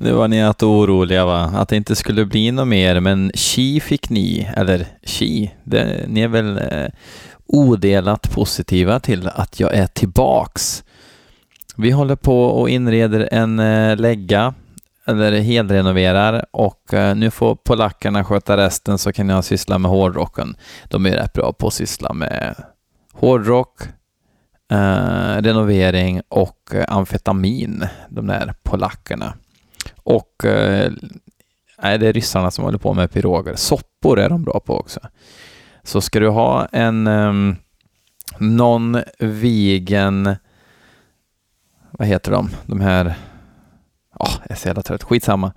Nu var ni att oroliga va? Att det inte skulle bli något mer, men chi fick ni, eller chi, det, ni är väl eh, odelat positiva till att jag är tillbaks. Vi håller på och inreder en eh, lägga, eller helrenoverar och eh, nu får polackerna sköta resten så kan jag syssla med hårdrocken. De är rätt bra på att syssla med hårdrock, eh, renovering och eh, amfetamin, de där polackerna. Och eh, nej, det är ryssarna som håller på med piroger. Soppor är de bra på också. Så ska du ha en eh, non-vegan, vad heter de, de här, ja, oh, jag är så jävla trött, skitsamma.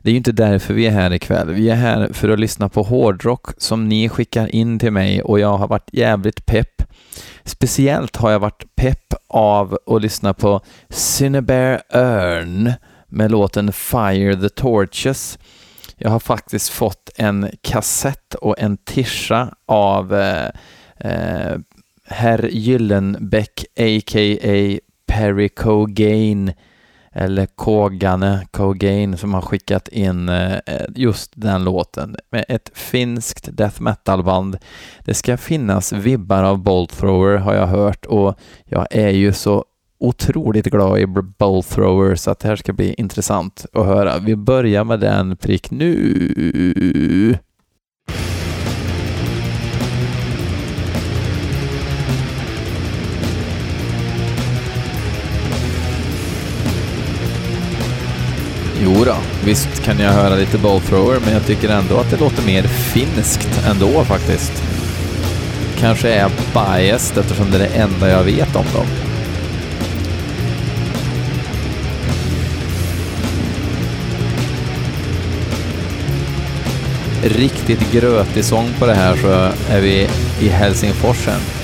Det är ju inte därför vi är här ikväll. Vi är här för att lyssna på hårdrock som ni skickar in till mig och jag har varit jävligt pepp. Speciellt har jag varit pepp av att lyssna på Cinnabare Örn med låten Fire the Torches. Jag har faktiskt fått en kassett och en tischa av eh, eh, Herr Gyllenbäck, a.k.a. Perry Cogain, eller Kogane Kogane, som har skickat in eh, just den låten med ett finskt death metal-band. Det ska finnas vibbar av Bolt Thrower har jag hört och jag är ju så otroligt glad i Bolt thrower så att det här ska bli intressant att höra. Vi börjar med den prick nu. Jo då, visst kan jag höra lite bowl thrower, men jag tycker ändå att det låter mer finskt ändå faktiskt. Kanske är jag biased eftersom det är det enda jag vet om dem. riktigt grötig sång på det här så är vi i Helsingforsen.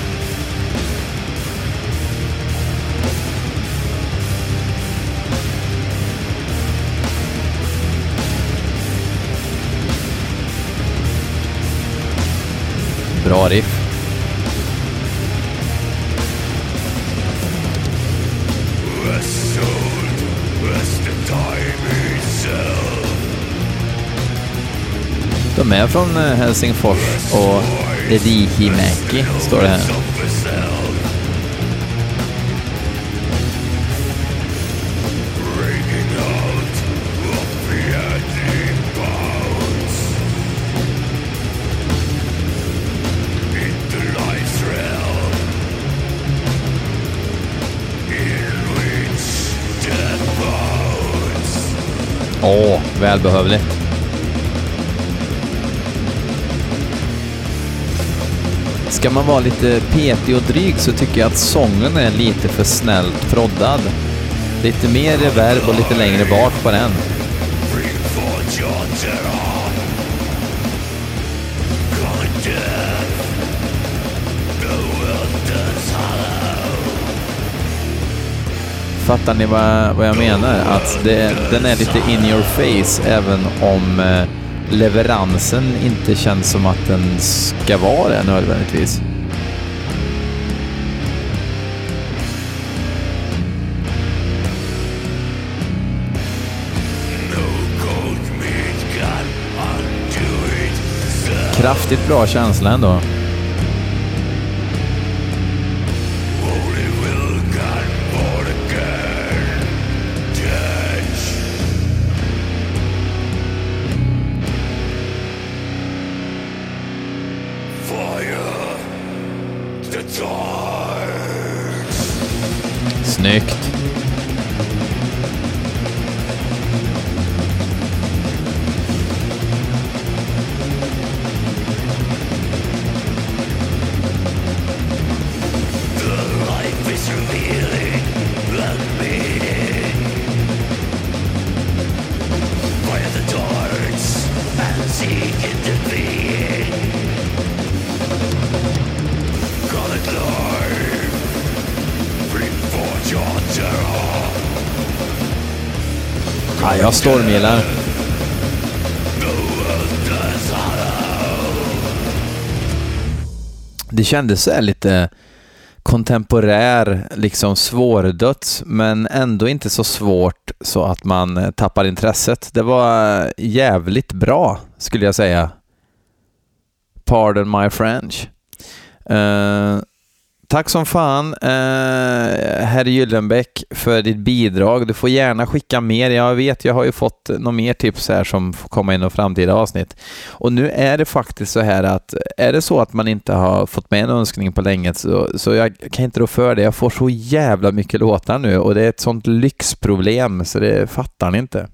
Bra riff. De är från eh, Helsingfors och Rihimäki, står det här. Åh, välbehövligt. Ska man vara lite petig och dryg så tycker jag att sången är lite för snällt proddad. Lite mer reverb och lite längre bak på den. Fattar ni vad, vad jag menar? Att det, den är lite in your face även om eh, leveransen inte känns som att den ska vara det nödvändigtvis. Kraftigt bra känsla ändå. Jag stormgillar. Det kändes så lite kontemporär, liksom svårdöds, men ändå inte så svårt så att man eh, tappar intresset. Det var jävligt bra, skulle jag säga. Pardon my French. Uh, Tack som fan, eh, herr Gyllenbäck, för ditt bidrag. Du får gärna skicka mer. Jag vet, jag har ju fått några mer tips här som får komma in i framtida avsnitt. Och nu är det faktiskt så här att är det så att man inte har fått med en önskning på länge så, så jag kan inte rå för det. Jag får så jävla mycket låtar nu och det är ett sånt lyxproblem så det fattar ni inte.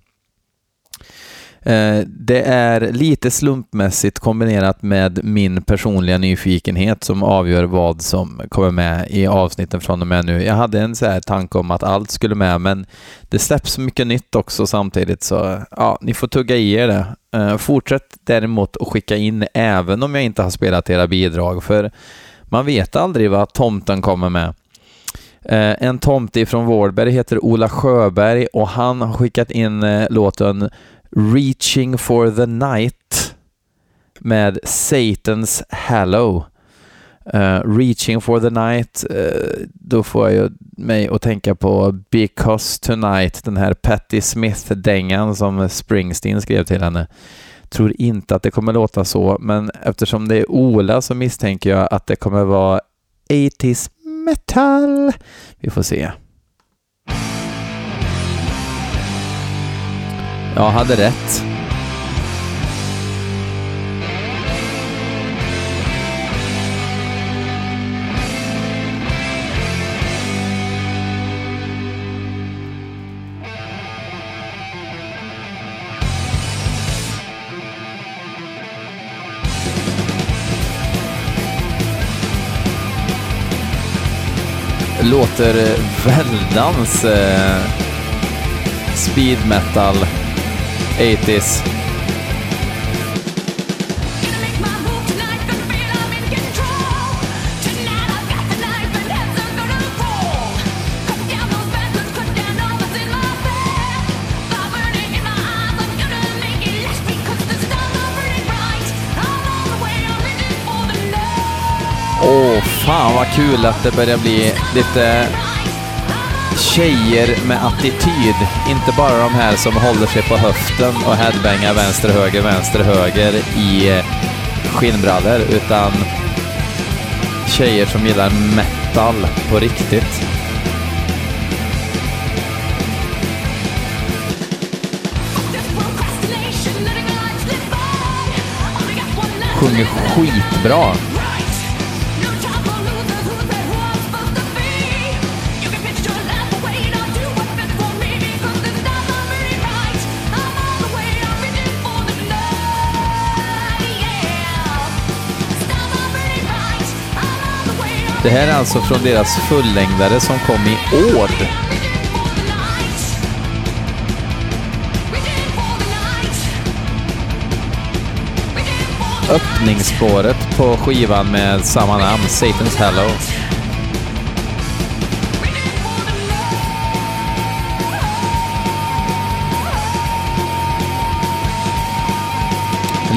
Eh, det är lite slumpmässigt kombinerat med min personliga nyfikenhet som avgör vad som kommer med i avsnitten från och med nu. Jag hade en så här tanke om att allt skulle med, men det släpps mycket nytt också samtidigt, så ja, ni får tugga i er det. Eh, fortsätt däremot att skicka in även om jag inte har spelat era bidrag, för man vet aldrig vad tomten kommer med. Eh, en tomte från Vårberg heter Ola Sjöberg och han har skickat in låten Reaching for the Night med Satans Hallow. Uh, eh, Reaching for the Night, uh, då får jag mig att tänka på Because Tonight, den här Patti Smith-dängan som Springsteen skrev till henne. Tror inte att det kommer låta så, men eftersom det är Ola så misstänker jag att det kommer vara 80s metal. Vi får se. Jag hade rätt. Låter eh, väldans eh, speed metal 80s. Åh, oh, fan vad kul att det börjar bli lite tjejer med attityd. Inte bara de här som håller sig på höften och headbangar vänster, höger, vänster, höger i eh, skinnbrallor, utan tjejer som gillar metal på riktigt. Sjunger skitbra. Det här är alltså från deras fullängdare som kom i år. Öppningsspåret på skivan med samma namn, Satan's Hallow.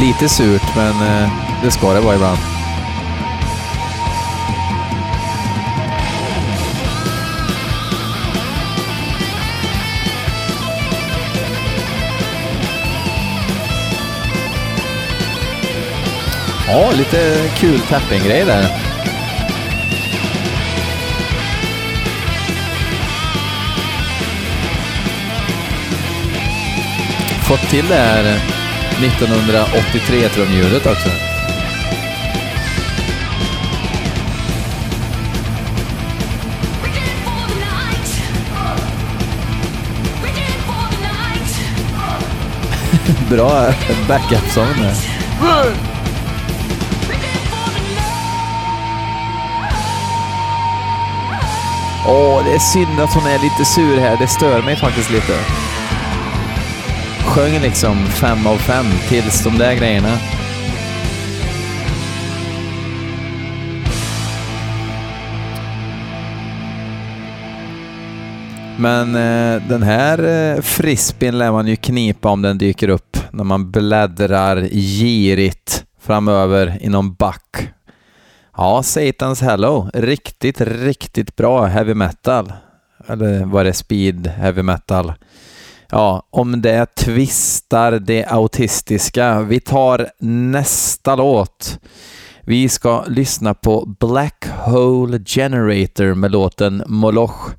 Lite surt, men eh, det ska det vara ibland. Ja, lite kul tapping-grej där. Fått till det här 1983 trumljudet också. Bra backup-sång där. Åh, det är synd att hon är lite sur här. Det stör mig faktiskt lite. Sjöng liksom fem av fem tills de där grejerna. Men eh, den här eh, frisbeen lär man ju knipa om den dyker upp när man bläddrar girigt framöver i någon back Ja, Satans Hello. Riktigt, riktigt bra heavy metal. Eller var det speed heavy metal? Ja, om det tvistar det autistiska. Vi tar nästa låt. Vi ska lyssna på Black Hole Generator med låten Moloch.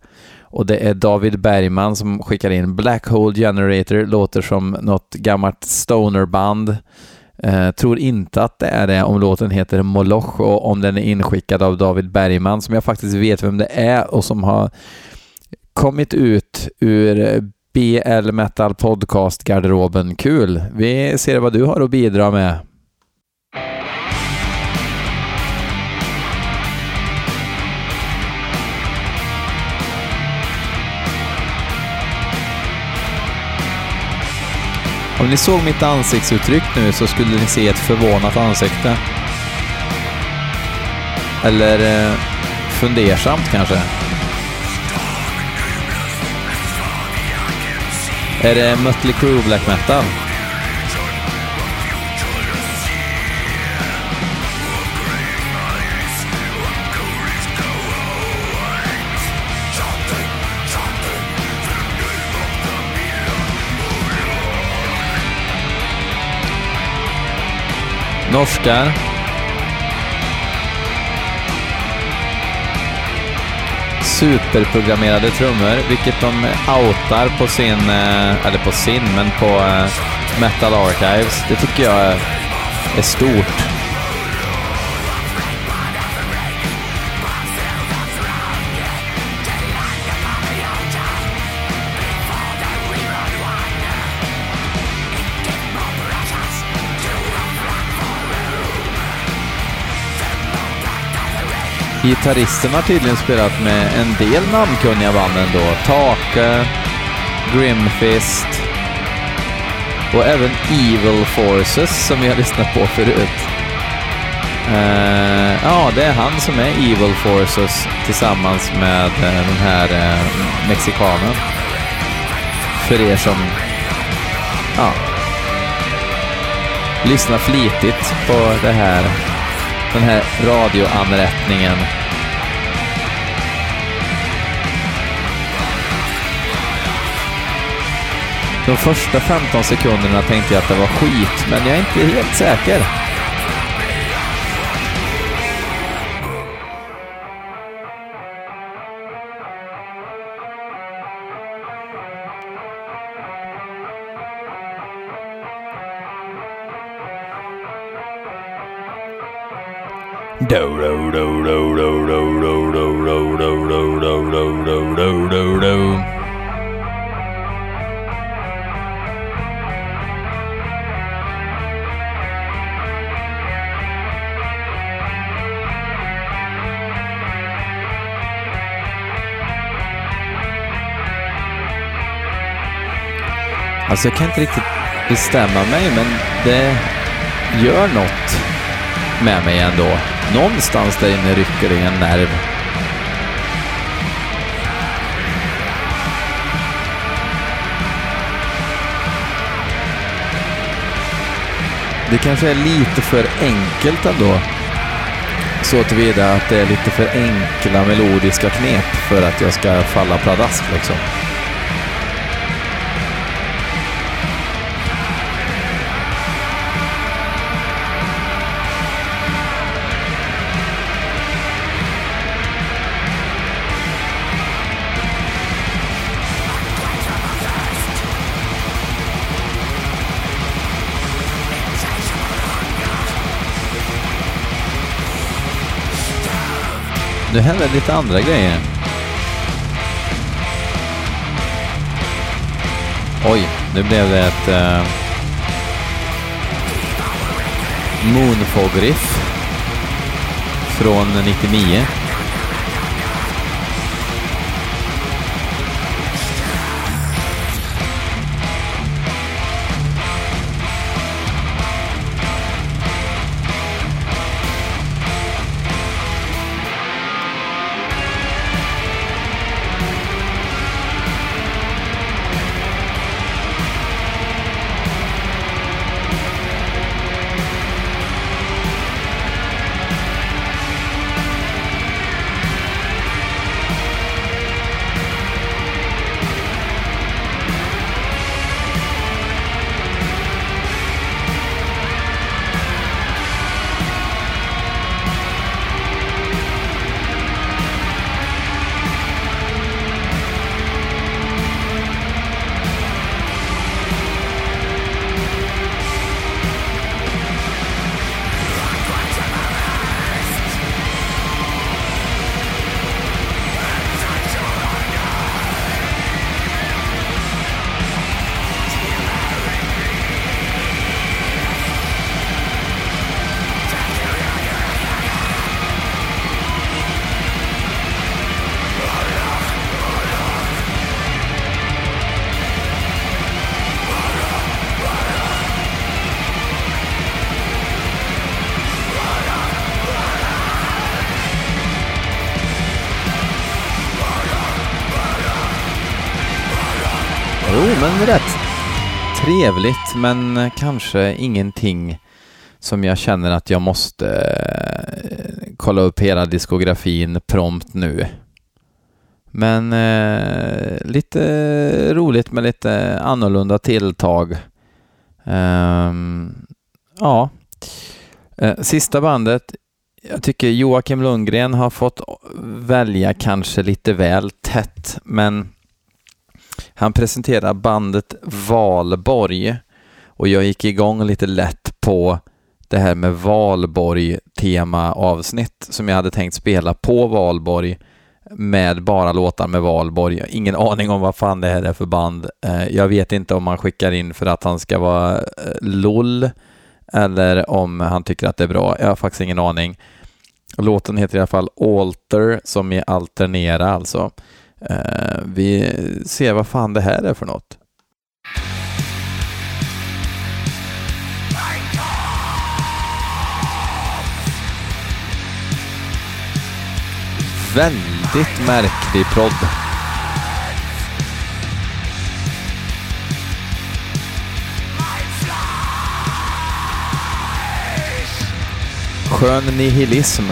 Och det är David Bergman som skickar in Black Hole Generator, låter som något gammalt stonerband. Eh, tror inte att det är det om låten heter Moloch och om den är inskickad av David Bergman som jag faktiskt vet vem det är och som har kommit ut ur BL Metal Podcast-garderoben. Kul! Vi ser vad du har att bidra med. Om ni såg mitt ansiktsuttryck nu så skulle ni se ett förvånat ansikte. Eller eh, fundersamt kanske. Är det Mötley Crüe Black Metal? Norskar. Superprogrammerade trummor, vilket de outar på sin, eh, eller på sin, men på eh, Metal Archives. Det tycker jag är stort. Gitarristen har tydligen spelat med en del namnkunniga band ändå. Take, Grimfist och även Evil Forces som vi har lyssnat på förut. Uh, ja, det är han som är Evil Forces tillsammans med uh, den här uh, mexikanen. För er som ja, lyssnar flitigt på det här den här radioanrättningen. De första 15 sekunderna tänkte jag att det var skit, men jag är inte helt säker. Alltså jag kan inte riktigt bestämma mig, men det gör något med mig ändå. Någonstans där inne rycker det i en nerv. Det kanske är lite för enkelt ändå. Så tillvida att det är lite för enkla melodiska knep för att jag ska falla pladask liksom. Nu händer lite andra grejer. Oj, nu blev det ett uh, Moonfog-riff från 99. Trevligt men kanske ingenting som jag känner att jag måste eh, kolla upp hela diskografin prompt nu. Men eh, lite roligt med lite annorlunda tilltag. Um, ja. Eh, sista bandet. Jag tycker Joakim Lundgren har fått eh, välja kanske lite väl tätt, men han presenterar bandet Valborg och jag gick igång lite lätt på det här med Valborg-tema avsnitt som jag hade tänkt spela på Valborg med bara låtar med Valborg. Ingen aning om vad fan det här är för band. Eh, jag vet inte om han skickar in för att han ska vara eh, LOL eller om han tycker att det är bra. Jag har faktiskt ingen aning. Låten heter i alla fall Alter, som är alternera alltså. Eh, vi ser vad fan det här är för något. Väldigt märklig prodd. Skön nihilism.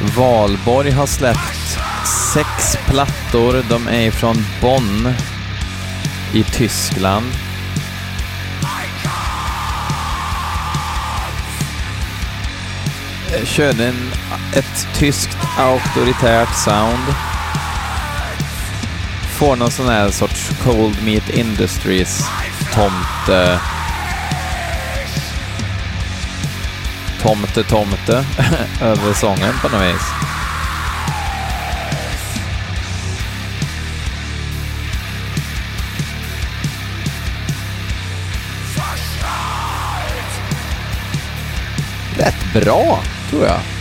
Valborg har släppt sex plattor. De är från Bonn i Tyskland. Eh, körde en, ett tyskt auktoritärt sound. Får någon sån här sorts Cold Meat Industries tomte tomte Tomte-Tomte. över sången på något vis. Rätt bra, tror jag.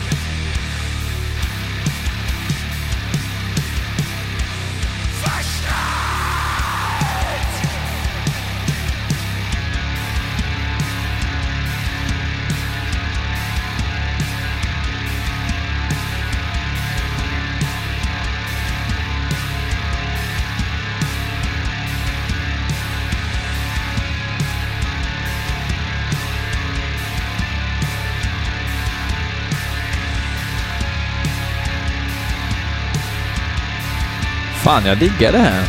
Fan, jag diggar det här.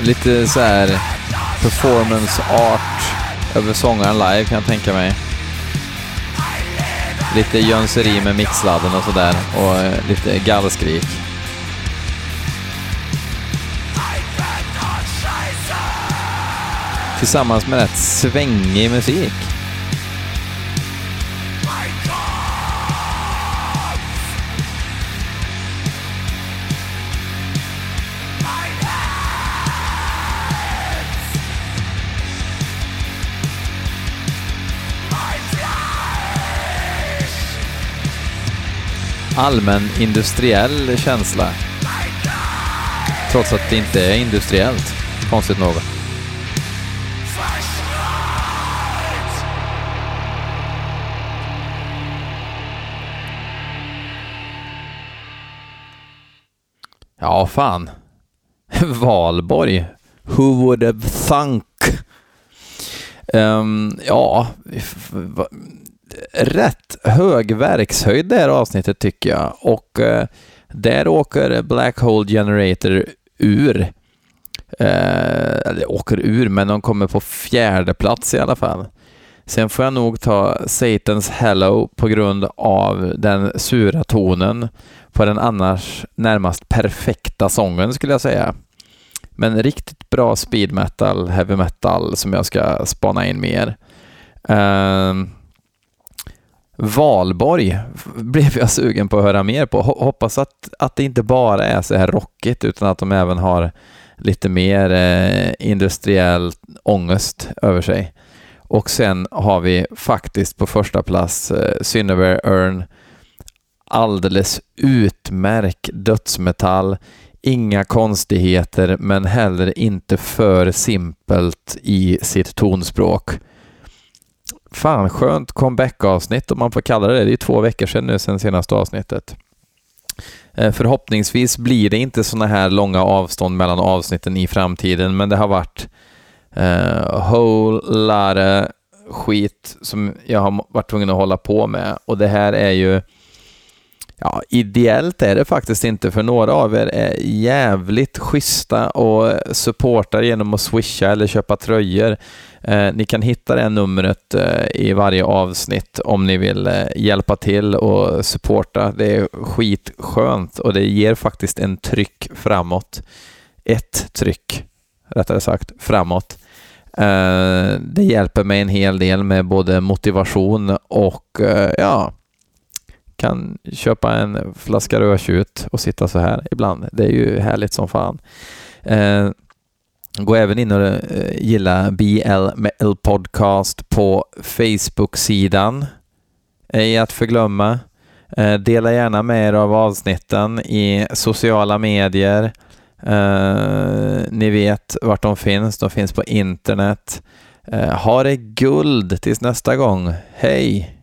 Lite så här performance art över sångaren live kan jag tänka mig. Lite jönseri med mixladden och sådär och eh, lite gallskrik. Tillsammans med rätt svängig musik. allmän industriell känsla. Trots att det inte är industriellt, konstigt nog. Ja, fan. Valborg. Who would have thunk? Um, ja, rätt hög verkshöjd det här avsnittet tycker jag. Och uh, där åker Black Hole Generator ur. Uh, eller åker ur, men de kommer på fjärde plats i alla fall. Sen får jag nog ta Satans Hello på grund av den sura tonen på den annars närmast perfekta sången skulle jag säga. Men riktigt bra speed metal, heavy metal som jag ska spana in mer. Uh, Valborg blev jag sugen på att höra mer på. Hoppas att, att det inte bara är så här rockigt utan att de även har lite mer eh, industriell ångest över sig. Och sen har vi faktiskt på första plats eh, Synnöver Earn. Alldeles utmärkt dödsmetall. Inga konstigheter, men heller inte för simpelt i sitt tonspråk. Fan, skönt comeback-avsnitt om man får kalla det det. Det är två veckor sedan nu, sen senaste avsnittet. Eh, förhoppningsvis blir det inte sådana här långa avstånd mellan avsnitten i framtiden, men det har varit uh, whole lot skit som jag har varit tvungen att hålla på med och det här är ju Ja, ideellt är det faktiskt inte, för några av er är jävligt schyssta och supportar genom att swisha eller köpa tröjor. Eh, ni kan hitta det numret eh, i varje avsnitt om ni vill eh, hjälpa till och supporta. Det är skitskönt och det ger faktiskt en tryck framåt. Ett tryck, rättare sagt, framåt. Eh, det hjälper mig en hel del med både motivation och eh, ja, kan köpa en flaska rödtjut och sitta så här ibland. Det är ju härligt som fan. Eh, gå även in och gilla BL Podcast på Facebook-sidan. Ej att förglömma. Dela gärna med er av avsnitten i sociala medier. Eh, ni vet vart de finns. De finns på internet. Eh, ha det guld tills nästa gång. Hej!